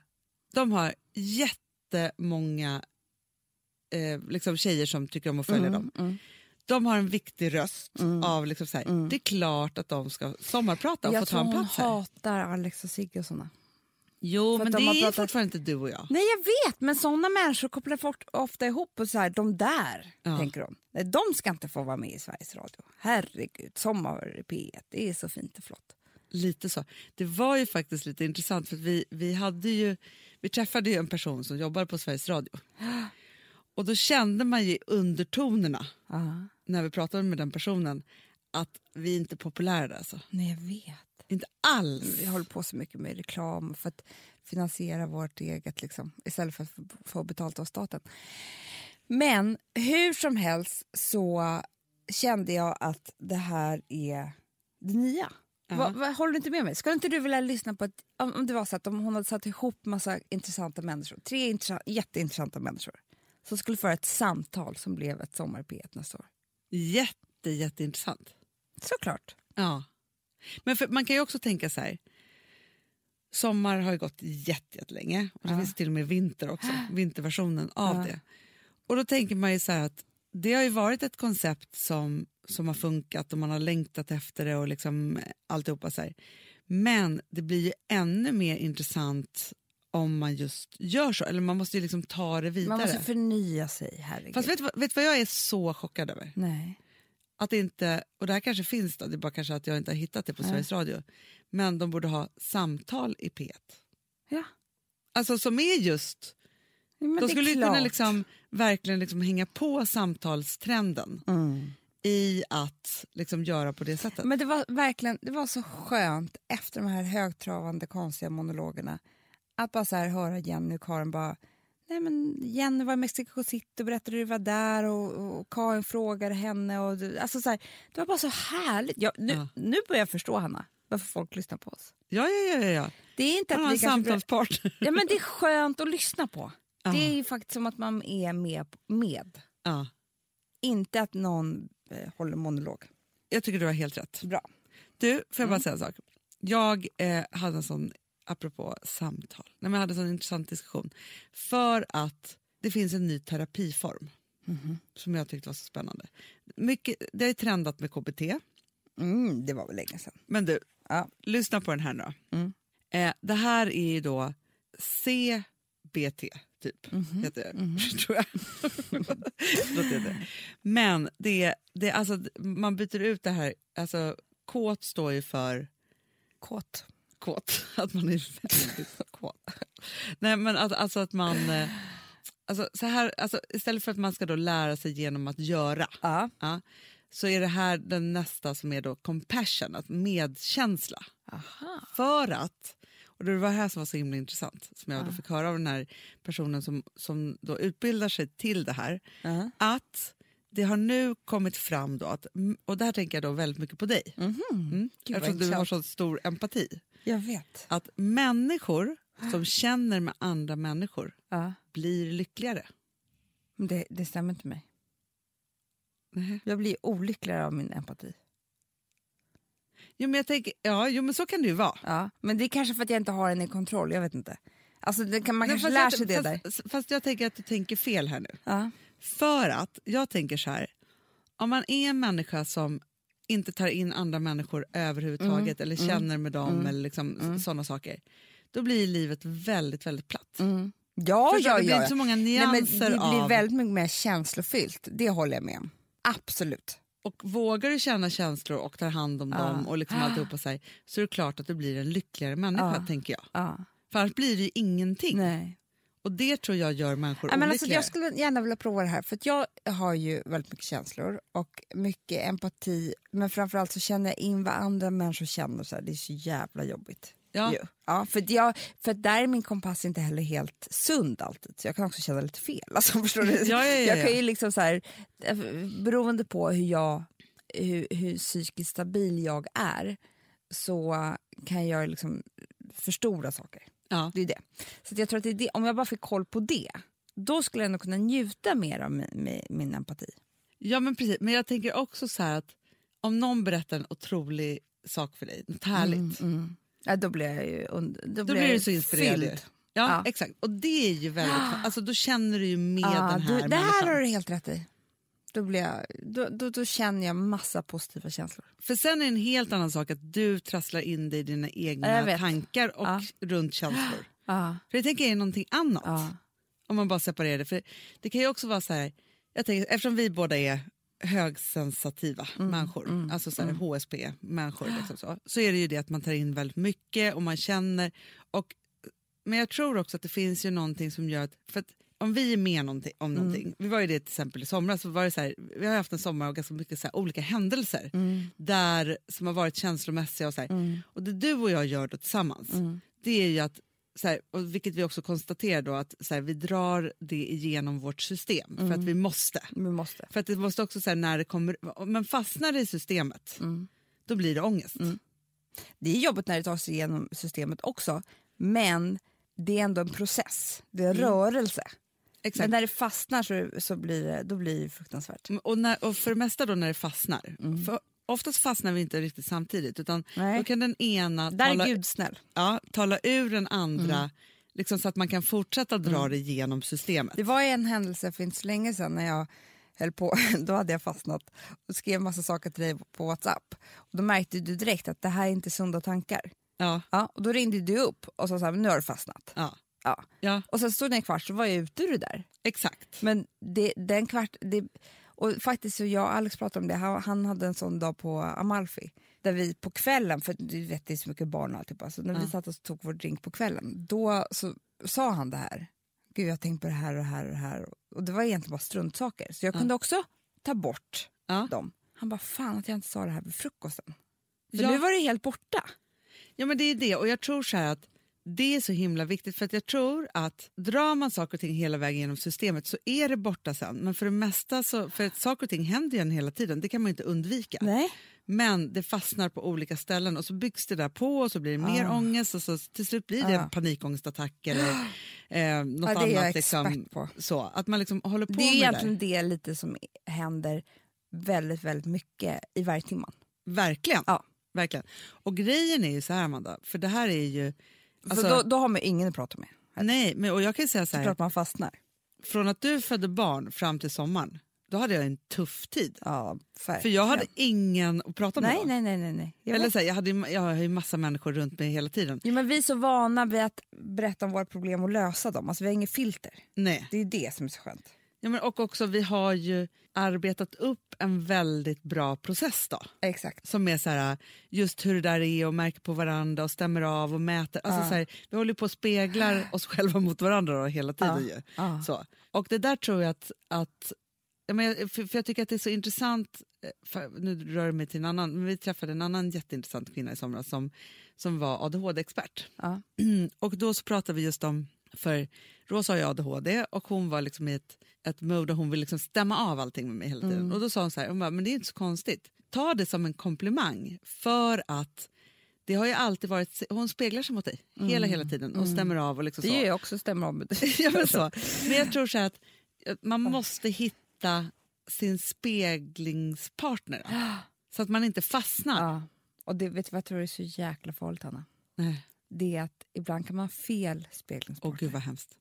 de har jättemånga eh, liksom tjejer som tycker om att följa dem. mm. De har en viktig röst av liksom så här, det är klart att de ska sommarprata och Jag få ta tror en hon plats här. hatar Alex och Sigge och såna. Jo, För men det de har är fortfarande inte du och jag. Nej jag vet, men såna människor kopplar folk ofta ihop och så här, de där, Ja. tänker de. Nej, de ska inte få vara med i Sveriges Radio. Herregud, sommar i P1, det är så fint och flott. Lite så. Det var ju faktiskt lite intressant för vi, vi, hade ju, vi träffade ju en person som jobbar på Sveriges Radio. Och då kände man ju undertonerna Ja. när vi pratade med den personen att vi inte är populära alltså. Nej jag vet. Inte alls. Vi håller på så mycket med reklam för att finansiera vårt eget liksom, istället för att få- betalt av staten. Men hur som helst så kände jag att det här är det nya. Va, va, håller du inte med mig? Skulle inte du vilja lyssna på ett, om, om det var så att om hon hade satt ihop massa intressanta människor, tre intressanta, jätteintressanta människor som skulle föra ett samtal som blev ett sommar P1 nästa år. Jätte, jätteintressant. Såklart. Ja. Men för, man kan ju också tänka så här. Sommar har ju gått jätte- jättelänge och det Ja. finns till och med vinter också, vinterversionen av Ja. det. Och då tänker man ju så här att det har ju varit ett koncept som, som har funkat och man har längtat efter det och liksom alltihopa så här. Men det blir ju ännu mer intressant om man just gör så, eller man måste ju liksom ta det vidare. Man måste förnya sig, herregud. Fast vet du vad, vet du vad jag är så chockad över? Nej. Att inte, och det här kanske finns då, det är bara kanske att jag inte har hittat det på Sveriges Radio. Men de borde ha samtal i P1. Ja. Alltså som är just, Men de skulle ju kunna liksom, verkligen liksom hänga på samtalstrenden Mm. i att liksom göra på det sättet. Men det var verkligen det var så skönt efter de här högtravande konstiga monologerna att bara så höra Jenny och Karin bara Nej men Jenny var i Mexico City och berättade hur det var där och, och Karin frågade henne. Och, alltså så här, det var bara så härligt. Jag, nu, Ja. nu börjar jag förstå Hanna varför folk lyssnar på oss. Ja, ja, ja. ja. Det är inte att vi samtalspartner. Ja, men det är skönt att lyssna på. Ja. Det är ju faktiskt som att man är med. med. Ja. Inte att någon eh, håller monolog. Jag tycker du har helt rätt. Bra. Du, får jag bara Mm. säga en sak? Jag eh, hade en sån, apropå samtal, Nej, men hade en sån intressant diskussion. För att det finns en ny terapiform som jag tyckte var så spännande. Mycket, det är trendat med KBT, Mm, det var väl länge sedan. men du, Ja. lyssna på den här nu. Mm. Eh, det här är ju då CBT, typ, Mhm. heter det, tror jag. Det. Men det, det, alltså, man byter ut det här, alltså kåt står ju för Kåt. Kåt, att man är väldigt kåt. Nej men att, alltså att man, eh, alltså, så här, alltså, istället för att man ska då lära sig genom att göra, Ja. ja, så är det här den nästa som är då compassion, att medkänsla. Aha. För att, och det var det här som var så himla intressant, som jag då fick höra av den här personen som, som då utbildar sig till det här, att det har nu kommit fram då, att, och det här tänker jag då väldigt mycket på dig, Mhm. mm, Gud, vad eftersom du har så stor empati, Jag vet. att människor som känner med andra människor Ja. blir lyckligare. Det, det stämmer inte mig. Nej. Jag blir olyckligare av min empati. Jo, men jag tänker, ja, jo, men så kan det ju vara. Ja. Men det är kanske för att jag inte har den i kontroll. Jag vet inte. Alltså, det kan, man Nej, kanske lär jag- sig det fast, där. Fast jag tänker att du tänker fel här nu. Ja. För att jag tänker så här, om man är en människa som inte tar in andra människor överhuvudtaget Mm. eller känner med dem eller liksom sådana saker, då blir livet väldigt, väldigt platt. Mm. Ja, Förstår ja, det blir ja. inte så många Nej, nyanser men det blir av... väldigt mycket mer känslofyllt. Det håller jag med om. Absolut. Och vågar du känna känslor och tar hand om dem och liksom alltihopa så, här, så är det klart att du blir en lyckligare människa, Ja. tänker jag. Ja. För annars blir det ju ingenting. Nej. Och det tror jag gör människor Nej, men alltså, olyckligare. jag skulle gärna vilja prova det här. För Jag har ju väldigt mycket känslor och mycket empati. Men framförallt så känner jag in vad andra människor känner. Så här. Det är så jävla jobbigt. Ja. Ja, för, jag, för där är min kompass inte heller helt sund alltid. Så jag kan också känna lite fel. Alltså, förstår du? Ja, ja, ja, jag ja. kan ju liksom så här, eh, beroende på hur, jag, hur, hur psykiskt stabil jag är så kan jag liksom förstora saker. Ja. Det är det. Så jag tror att det om jag bara fick koll på det, då skulle jag nog kunna njuta mer av min, min, min empati. ja, men precis. Men jag tänker också så här att om någon berättar en otrolig sak för dig, något härligt, Mm. Ja, då blir jag ju då då blir du så inspirerad. Ja, Ja. exakt. Och det är ju väldigt... Alltså, då känner du ju med Ja, den här du, det här människan. har du helt rätt i. Då, blir jag, då, då, då känner jag massa positiva känslor. För sen är det en helt annan sak att du trasslar in dig i dina egna tankar och Ja. runt känslor. Ja, För det tänker jag är någonting annat. ja. Om man bara separerar det. För det kan ju också vara så här, jag tänker, eftersom vi båda är högsensitiva Mm, människor, alltså så här, HSP-människor, liksom så, så är det ju det att man tar in väldigt mycket och man känner. Och, men jag tror också att det finns ju någonting som gör att, för att om vi är med någonting, om Mm. någonting, vi var ju det till exempel i somras, så var det så här, vi har haft en sommar och ganska mycket så här, olika händelser där, som har varit känslomässiga och så här. Och det du och jag gör då tillsammans, det är ju att så här, och vilket vi också konstaterar då att så här, vi drar det igenom vårt system för att vi måste. Vi måste. För att det måste också så här, när det kommer, men fastnar det i systemet då blir det ångest. Det är jobbigt när det tar sig igenom systemet också, men det är ändå en process. Det är en rörelse. Exakt. Men när det fastnar så, så blir det, då blir det fruktansvärt. Och, när, och för det mesta då när det fastnar, för oftast fastnar vi inte riktigt samtidigt utan Nej. då kan den ena Där tala, är Gud snäll. ja, tala ur den andra liksom så att man kan fortsätta dra det genom systemet. Det var en händelse för inte så länge sedan när jag höll på, då hade jag fastnat och skrev massa saker till dig på Whatsapp. Och då märkte du direkt att det här är inte sunda tankar. Ja, Ja, och då ringde du upp och sa så här, nu har du fastnat. ja, Ja. ja, Och sen stod det en kvart så var jag ute ur det där. exakt. Men det, den kvart, det, och faktiskt så jag och Alex pratade om det, han, han hade en sån dag på Amalfi där vi på kvällen, för du vet det är så mycket barn och alltihopa, så när vi satt och tog vår drink på kvällen, då så sa han det här. Gud jag har tänkt på det här och det här och det här. Och det var egentligen bara struntsaker. Så jag kunde också ta bort Ja. dem. Han bara, fan att jag inte sa det här vid frukosten. För Ja. nu var det helt borta. Ja men det är det och jag tror så här att det är så himla viktigt för att jag tror att drar man saker och ting hela vägen genom systemet så är det borta sen. Men för det mesta så, för att saker och ting händer ju hela tiden, det kan man inte undvika. Nej. Men det fastnar på olika ställen och så byggs det där på och så blir det mer ångest och så till slut blir det Ah. en panikångestattack eller eh, något Ja, det är jag annat. Liksom, expert på. så, att man liksom håller på Det är egentligen det det lite som händer väldigt, väldigt mycket i varje där. Verkligen. Ja. Verkligen. Och grejen är ju så här Amanda, för det här är ju... Alltså, så då, då har man ingen att prata med. nej, men, och jag kan säga så här, klart man fastnar. från att du födde barn fram till sommaren, då hade jag en tuff tid. Ja, För jag hade ingen att prata med Nej, då. nej, nej. nej, nej. Jag Eller så här, jag, hade, jag har ju massa människor runt mig hela tiden. Jo, men vi är så vana vid att berätta om våra problem och lösa dem. Alltså, vi har inget filter. Nej. Det är det som är så skönt. Ja, men och också, vi har ju arbetat upp en väldigt bra process då. Exakt. Som är så här, just hur det där är och märker på varandra och stämmer av och mäter. Alltså Ja. så här, vi håller på och speglar oss själva mot varandra då, hela tiden. Ja. Ju. Ja. Så. Och det där tror jag att... att ja, men jag- för, för jag tycker att det är så intressant, eh, nu rör det mig till en annan, men vi träffade en annan jätteintressant kvinna i somras som, som var ADHD-expert. Och då så pratade vi just om, för Rosa har ju ADHD och hon var liksom i ett, ett mode där hon vill liksom stämma av allting med mig hela tiden. Mm. Och då sa hon så här, hon bara, men det är inte så konstigt. Ta det som en komplimang för att det har ju alltid varit, hon speglar sig mot dig hela hela tiden och stämmer av och liksom Mm. Det så. gör jag också, stämmer om. ja, men, så. men jag tror så att eh, man måste hitta sin speglingspartner. då. Så att man inte fastnar. Ja. Och det, vet du vad jag tror är så jäkla farligt, Hanna? Nej. Det är att ibland kan man ha fel Åh speglingspartner. gud vad hemskt.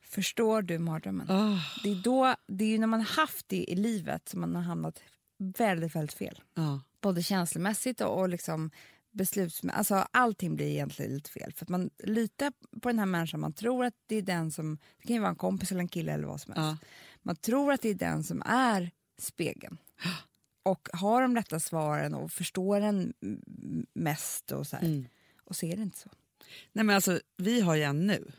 Förstår du mardrömmen? Åh, Det, är då, det är ju när man har haft det i livet som man har hamnat väldigt, väldigt fel. ja. Både känslomässigt och, och liksom beslutsmässigt. Alltså allting blir egentligen lite fel. För att man litar på den här människan, man tror att det är den som, det kan ju vara en kompis eller en kille eller vad som helst. Ja. Man tror att det är den som är spegeln. Och har de rätta svaren och förstår den mest och så. Mm. Och så är det inte så. Nej, men alltså, vi har ju en nu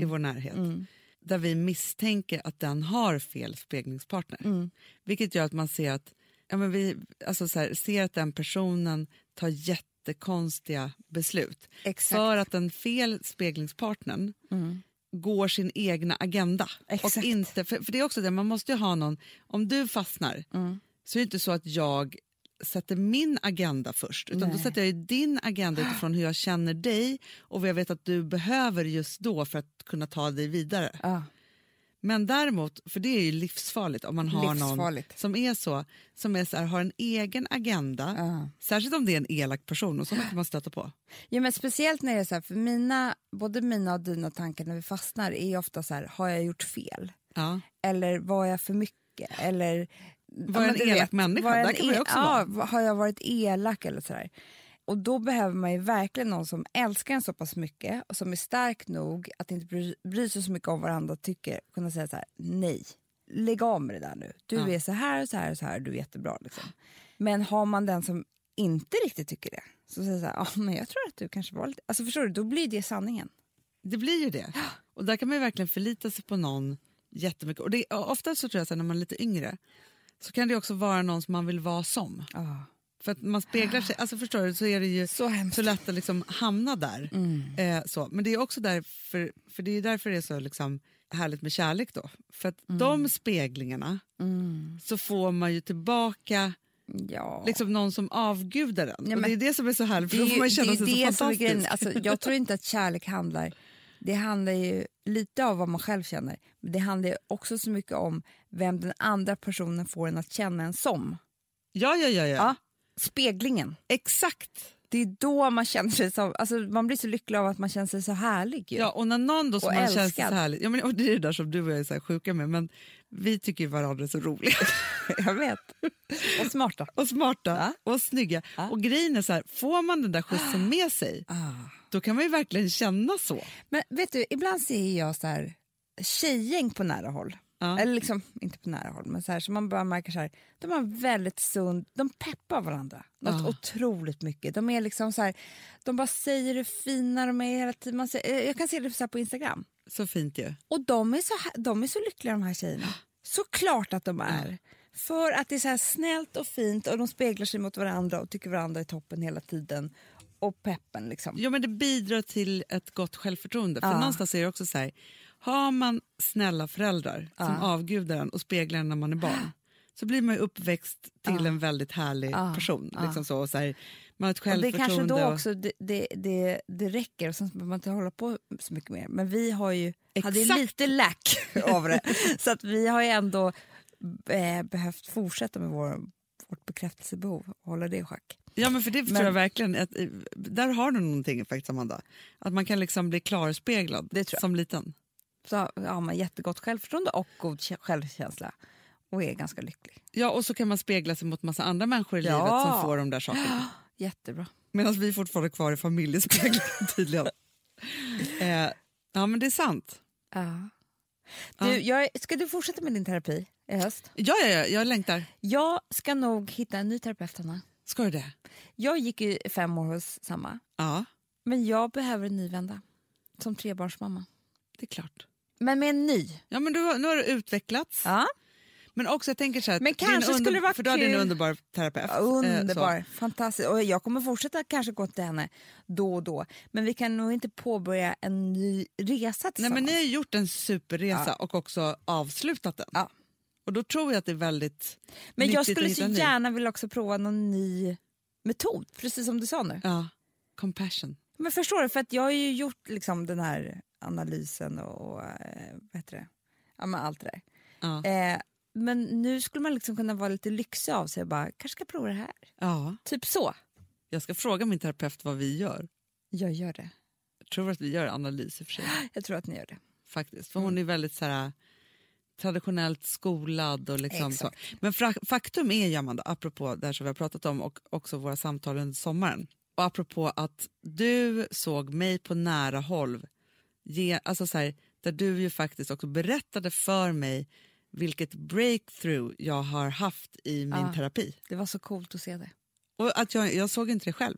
i vår närhet Mm. där vi misstänker att den har fel speglingspartner. Mm. Vilket gör att man ser att, ja, men vi, alltså så här, ser att den personen tar jättekonstiga beslut. Exakt. För att den fel speglingspartnern Mm. går sin egna agenda. Exakt. Och inte, för, för det är också det, man måste ju ha någon, om du fastnar Mm. så är det inte så att jag sätter min agenda först utan då Nej. sätter jag din agenda utifrån hur jag känner dig och vad jag vet att du behöver just då för att kunna ta dig vidare. Ja, Men däremot, för det är ju livsfarligt om man har någon som är så, som är så här, har en egen agenda, Ja. särskilt om det är en elak person och sådana kan man stöta på. Ja, men speciellt när det är så här, för mina, både mina och dina tankar när vi fastnar är ofta så här, har jag gjort fel? Ja. Eller var jag för mycket? Eller, Var jag en elak människa? var Där kan man e- också ja, vara. Har jag varit elak eller sådär? Och då behöver man ju verkligen någon som älskar en så pass mycket och som är stark nog att inte bry, bry sig så mycket om vad andra tycker. Kunna säga så här, nej, lägg av med det där nu. Du Ja. är så här och så här och så här, du är jättebra. Liksom. Men har man den som inte riktigt tycker det, så säger så här, ah, men jag tror att du kanske var lite... Alltså förstår du, då blir det sanningen. Det blir ju det. Och där kan man ju verkligen förlita sig på någon jättemycket. Och det, och ofta så tror jag här, när man är lite yngre så kan det också vara någon som man vill vara som. Ah. För att man speglar sig, alltså förstår du, så är det ju Så hemskt. så lätt att liksom hamna där. Mm. Eh, så. Men det är också därför, för det är därför det är så liksom härligt med kärlek då. För att de speglingarna Mm. så får man ju tillbaka Ja. liksom någon som avgudar den. Ja, men det är det som är så härligt, för då får man känna sig så fantastisk. Alltså, jag tror inte att kärlek handlar... Det handlar ju lite av vad man själv känner. Men det handlar ju också så mycket om vem den andra personen får en att känna en som. ja, ja, ja, ja. Ja. Speglingen. Exakt. Det är då man känner sig som... Alltså, man blir så lycklig av att man känner sig så härlig. Ju. Ja, och när någon då som Och man känns så älskad. härligt, ja, men, och det är det där som du och jag är så sjuka med, men vi tycker varandra är så roliga Jag vet. Och smarta. och smarta Ja. och snygga. Ja. Och grejen är så här, får man den där skjutsen med sig, Ah. Då kan man ju verkligen känna så. Men vet du, ibland ser jag så här tjejgäng på nära håll. Ja. Eller liksom, inte på nära håll, men så här, så man bara märker så här, de har väldigt sund, de peppar varandra något Ja. otroligt mycket. De är liksom så här, de bara säger hur fina de är hela tiden. Man ser, eh, jag kan se det så på Instagram. Så fint ju. Och de är så, de är så lyckliga de här tjejerna. Såklart att de är. För att det är så här snällt och fint och de speglar sig mot varandra och tycker varandra är toppen hela tiden. Och peppen liksom. Ja, men det bidrar till ett gott självförtroende. För Ja. någonstans är det också så här, har man snälla föräldrar som Ja. avgudar en och speglar en när man är barn, så blir man ju uppväxt till en väldigt härlig Ja. person. Ja. Liksom så, och så här, man har ett Och det självförtroende. kanske då också det, det, det, det räcker och sen behöver man inte hålla på så mycket mer. Men vi har ju hade ju lite lack av det. Så att vi har ju ändå eh, behövt fortsätta med vår, vårt bekräftelsebehov och hålla det i schack. Ja, men för det tror Men- jag verkligen. Att, eh, där har du någonting faktiskt, Amanda. Att man kan liksom bli klarspeglad Det tror jag. som liten. så har man jättegott självförtroende och god kä- självkänsla och är ganska lycklig. Ja, och så kan man spegla sig mot massa andra människor i Ja. livet som får de där sakerna. Jättebra. Medan vi är fortfarande kvar i familjespegeln tydligen. eh, ja, men det är sant. Ja. Ja. Du, jag, ska du fortsätta med din terapi i höst? Ja, ja, ja, jag längtar. Jag ska nog hitta en ny terapeut, Hanna. Ska du det? Jag gick ju fem år hos samma, Ja, men jag behöver en ny vända. Som trebarnsmamma. det är klart. Men med en ny. Ja, men du, har- nu har du utvecklats. Ja. Men också jag tänker så här, Men kanske skulle det vara För du hade en kul. underbar terapeut. Ja, eh, Underbar, fantastiskt. Och jag kommer fortsätta kanske gå till henne då och då. Men vi kan nog inte påbörja en ny resa Nej, tillsammans. men ni har gjort en superresa och också avslutat den. Ja. Och då tror jag att det är väldigt Men jag skulle så gärna vilja också prova någon ny metod, precis som du sa nu. Ja, compassion. Men förstår du, för att jag har ju gjort liksom den här analysen och, och eh, vad heter det? Ja, men allt det där. Ja. Eh, men nu skulle man liksom kunna vara lite lyxig av sig och bara, kanske ska prova det här. ja. Typ så. Jag ska fråga min terapeut vad vi gör. Jag gör det. Jag tror att vi gör analys i och för sig. Jag tror att ni gör det. Faktiskt. För hon är väldigt så här, traditionellt skolad. Och liksom så. Men faktum är ju, Amanda, apropå det här som vi har pratat om och också våra samtal under sommaren. Och apropå att du såg mig på nära håll, ge, alltså så här, där du ju faktiskt också berättade för mig vilket breakthrough jag har haft i min Ja. terapi. Det var så coolt att se det. Och att jag, jag såg inte det själv,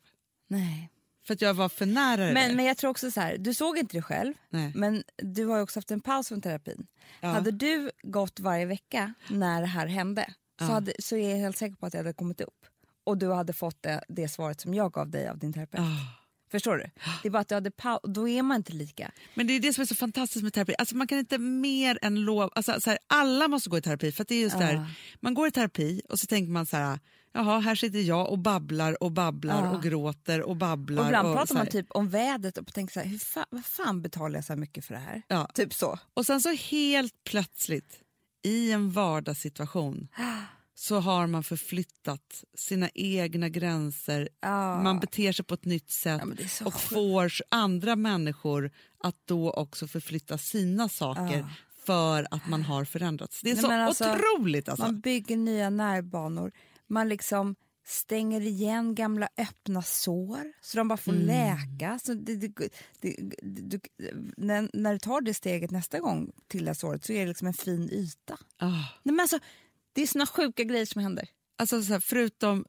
Nej. För att jag var för nära Men, men jag tror också så här, du såg inte det själv, Nej. men du har också haft en paus från terapin. Ja. Hade du gått varje vecka när det här hände så, Ja. hade, så är jag helt säker på att det hade kommit upp. Och du hade fått det, det svaret som jag gav dig av din terapeut. Ah. Förstår du? Det är bara att du hade paus, då är man inte lika. Men det är det som är så fantastiskt med terapi. Alltså man kan inte mer än lov... Alltså så här, alla måste gå i terapi. För att det är just Ja. där, man går i terapi och så tänker man så här, jaha, här sitter jag och babblar och babblar Ja. och gråter och babblar. Och ibland och pratar man typ om vädret och tänker så här, hur fan, vad fan betalar jag så här mycket för det här? Ja. Typ så. Och sen så helt plötsligt, i en vardagssituation, så har man förflyttat sina egna gränser. Ja. Man beter sig på ett nytt sätt Ja, och får andra människor att då också förflytta sina saker Ja. för att man har förändrats. Det är Nej, så alltså, otroligt alltså. Man bygger nya nervbanor. Man liksom stänger igen gamla öppna sår så de bara får Mm. läka. Så det, det, det, när, när du tar det steget nästa gång till det såret så är det liksom en fin yta. Ah. Nej, men alltså, det är såna sjuka grejer som händer. Alltså så här, förutom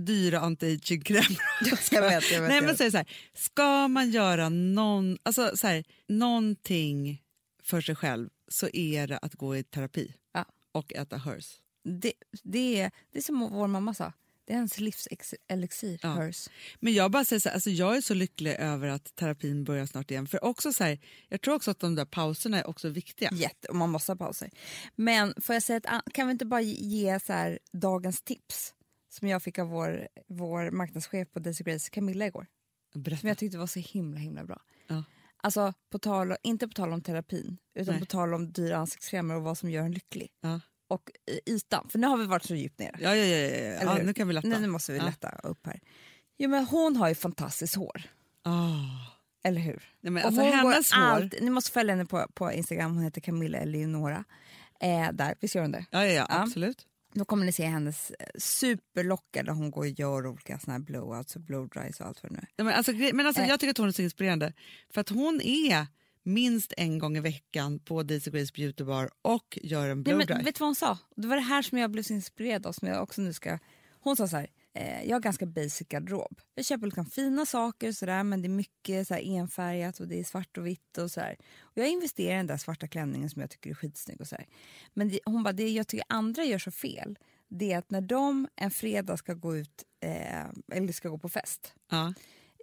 dyra anti-aging-krämer. Jag vet, jag vet, Nej, jag men vet. så är det så här, ska man göra någon, alltså så här, någonting för sig själv så är det att gå i terapi Ja. och äta hers. Det, det, är, det är som vår mamma sa, det är ens livselixir, Ja. hers. Men jag bara säger så här, alltså jag är så lycklig över att terapin börjar snart igen. För också så här, jag tror också att de där pauserna är också viktiga. Jätte, och man måste ha pauser. Men får jag säga att, kan vi inte bara ge så här, dagens tips som jag fick av vår, vår marknadschef på Daisy Grace, Camilla igår. Som Berätta. jag tyckte var så himla himla bra. Ja. Alltså, på tal, inte på tal om terapin, utan Nej. på tal om dyra ansiktskrämer och vad som gör en lycklig. Ja. Och ytan, för nu har vi varit så djupt nere. Ja, ja, ja, ja, ja. Ja nu kan vi lätta. Nu, nu måste vi Ja. lätta upp här. Jo, men hon har ju fantastiskt hår, Ah. eller hur? Nej, men alltså, hennes hår... allt- Ni måste följa henne på, på Instagram, hon heter Camilla Eleonora. Eh, där, visst gör hon det? Ja, ja, ja, Ja. absolut. Då kommer ni se hennes eh, superlockar där hon går och gör olika såna här blowouts och blowdries och allt vad det nu är. Nej, men alltså, men alltså, Eh. jag tycker att hon är så inspirerande. För att hon är minst en gång i veckan på Daisy Grace Beauty Bar och gör en Nej, blowdry. men, vet du vad hon sa? Det var det här som jag blev så inspirerad av. Som jag också nu ska... Hon sa så här, eh, jag har ganska basic garderob. Jag köper liksom fina saker och sådär, men det är mycket så här enfärgat och det är svart och vitt. och så här. Och Jag investerar i den där svarta klänningen som jag tycker är skitsnygg. Och så här. Men det, hon bara, det jag tycker andra gör så fel, det är att när de en fredag ska gå ut eh, eller ska gå på fest Ja.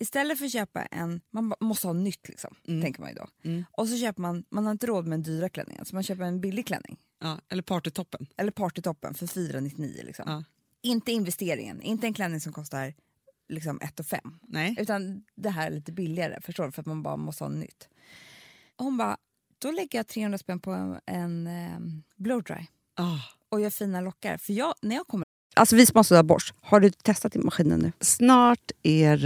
Istället för att köpa en, man måste ha nytt liksom, tänker man ju då. Mm. Och så köper man, man har inte råd med en dyra klänning, så man köper en billig klänning. Ja, eller partytoppen. Eller partytoppen för 499 liksom. Ja. Inte investeringen, inte en klänning som kostar liksom 1 5 Nej. Utan det här är lite billigare, förstår du? För att man bara måste ha nytt. Och hon bara, då lägger jag 300 spänn på en, en um, blowdry Ah. och gör fina lockar. För jag, när jag kommer... Alltså vi som har borst, har du testat i maskinen nu? Snart är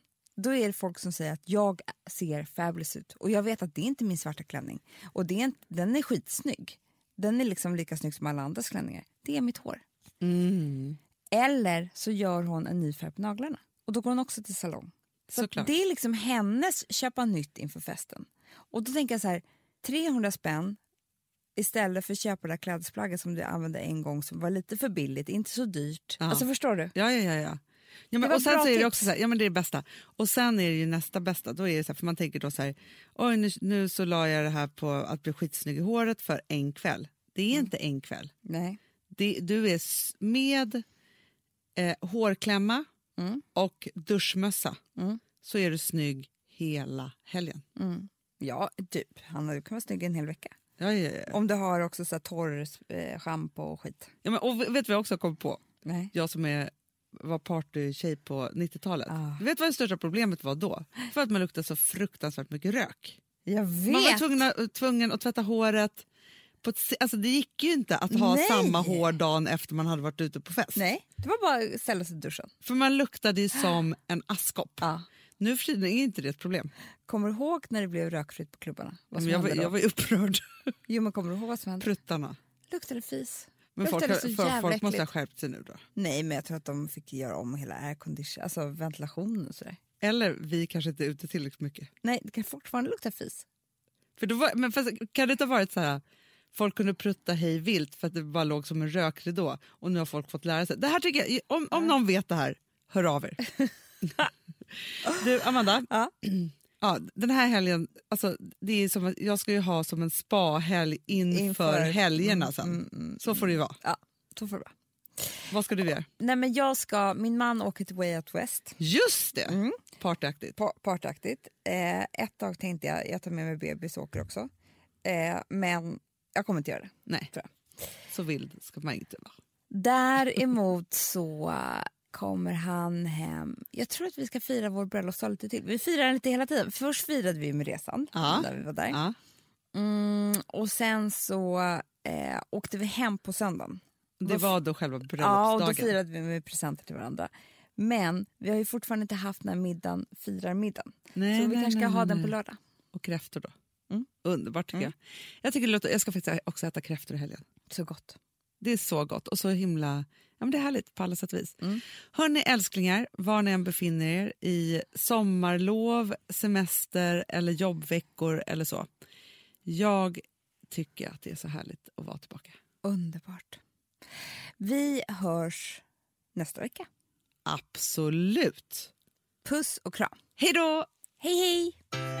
Då är det folk som säger att jag ser fabulous ut. Och jag vet att det är inte min svarta klänning. Och det är inte, den är skitsnygg. Den är liksom lika snygg som alla andras klänningar. Det är mitt hår. Mm. Eller så gör hon en ny färg på naglarna. Och då går hon också till salong. Så det är liksom hennes köpa nytt inför festen. Och då tänker jag så här, 300 spänn istället för att köpa det där klädesplagget som du använde en gång som var lite för billigt, inte så dyrt. Ja. Alltså förstår du? Ja, ja, ja. ja. Ja, men, och sen så är det också så här, ja men det är det bästa. Och sen är det ju nästa bästa, då är det så här, för man tänker då så här, oj nu, nu så la jag det här på att bli skitsnygg i håret för en kväll. Det är inte en kväll. Nej. Det, du är med eh, hårklämma Mm. och duschmössa Mm. så är du snygg hela helgen. Mm. Ja, typ. Hanna, du kan vara snygg en hel vecka. Ja, ja, ja. Om du har också så torr eh, schampo och skit. Ja, men, och vet du vad jag också kom på? Nej. Jag som är, var partytjej på 90-talet. Ah. Du vet vad det största problemet var då? För att man luktade så fruktansvärt mycket rök. Jag vet! Man var tvungen, tvungen att tvätta håret. På ett, alltså det gick ju inte att ha Nej. samma hår dagen efter man hade varit ute på fest. Nej, det var bara att ställa sig i duschen. För man luktade ju som en askkopp. Ja. Nu för tiden är inte det ett problem. Kommer du ihåg när det blev rökfritt på klubbarna? Vad som jag, var, jag var upprörd. Jo, men kommer du ihåg vad som hände? Pruttarna. Luktade fis. Men folk, så för, jävla folk måste ha skärpt sig nu då. Nej, men jag tror att de fick göra om hela aircondition, alltså ventilationen och sådär. Eller vi kanske inte är ute tillräckligt mycket. Nej, det kan fortfarande lukta fis. För då var, men fast, kan det inte ha varit så här folk kunde prutta hej vilt för att det bara låg som en rökridå och nu har folk fått lära sig. Det här tycker jag, om, om någon vet det här, hör av er. du, Amanda. Ja. Ja, den här helgen, alltså, det är som, jag ska ju ha som en spa-helg inför, Inför- helgerna Mm, sen. mm, mm, Så får det ju vara. Ja, så får det vara. Vad ska du göra? Nej, men jag ska, min man åker till Way Out West. Just det! Mm. Partyaktigt. Pa- partaktigt. Eh, ett tag tänkte jag, jag tar med mig bebis och åker också. Eh, men jag kommer inte göra det. Nej, så vild ska man inte vara. Däremot så kommer han hem. Jag tror att vi ska fira vår bröllopsdag lite till. Vi firar den lite hela tiden. Först firade vi med resan, Ja. där vi var där. Ja. Mm, och sen så eh, åkte vi hem på söndagen. Det var då själva Ja, och bröllopsdagen. då firade vi med presenter till varandra. Men vi har ju fortfarande inte haft den här middagen, firar middagen. nej, så vi nej, kanske ska nej, ha den på lördag. Och kräftor då. Mm. Underbart tycker Mm. jag. Jag, tycker det låter, jag ska faktiskt också äta kräftor i helgen. Så gott. Det är så gott och så himla ja, men det är härligt på alla sätt och vis. Mm. Hörni älsklingar, var ni än befinner er i sommarlov, semester eller jobbveckor eller så. Jag tycker att det är så härligt att vara tillbaka. Underbart. Vi hörs nästa vecka. Absolut. Puss och kram. Hej då! Hej hej!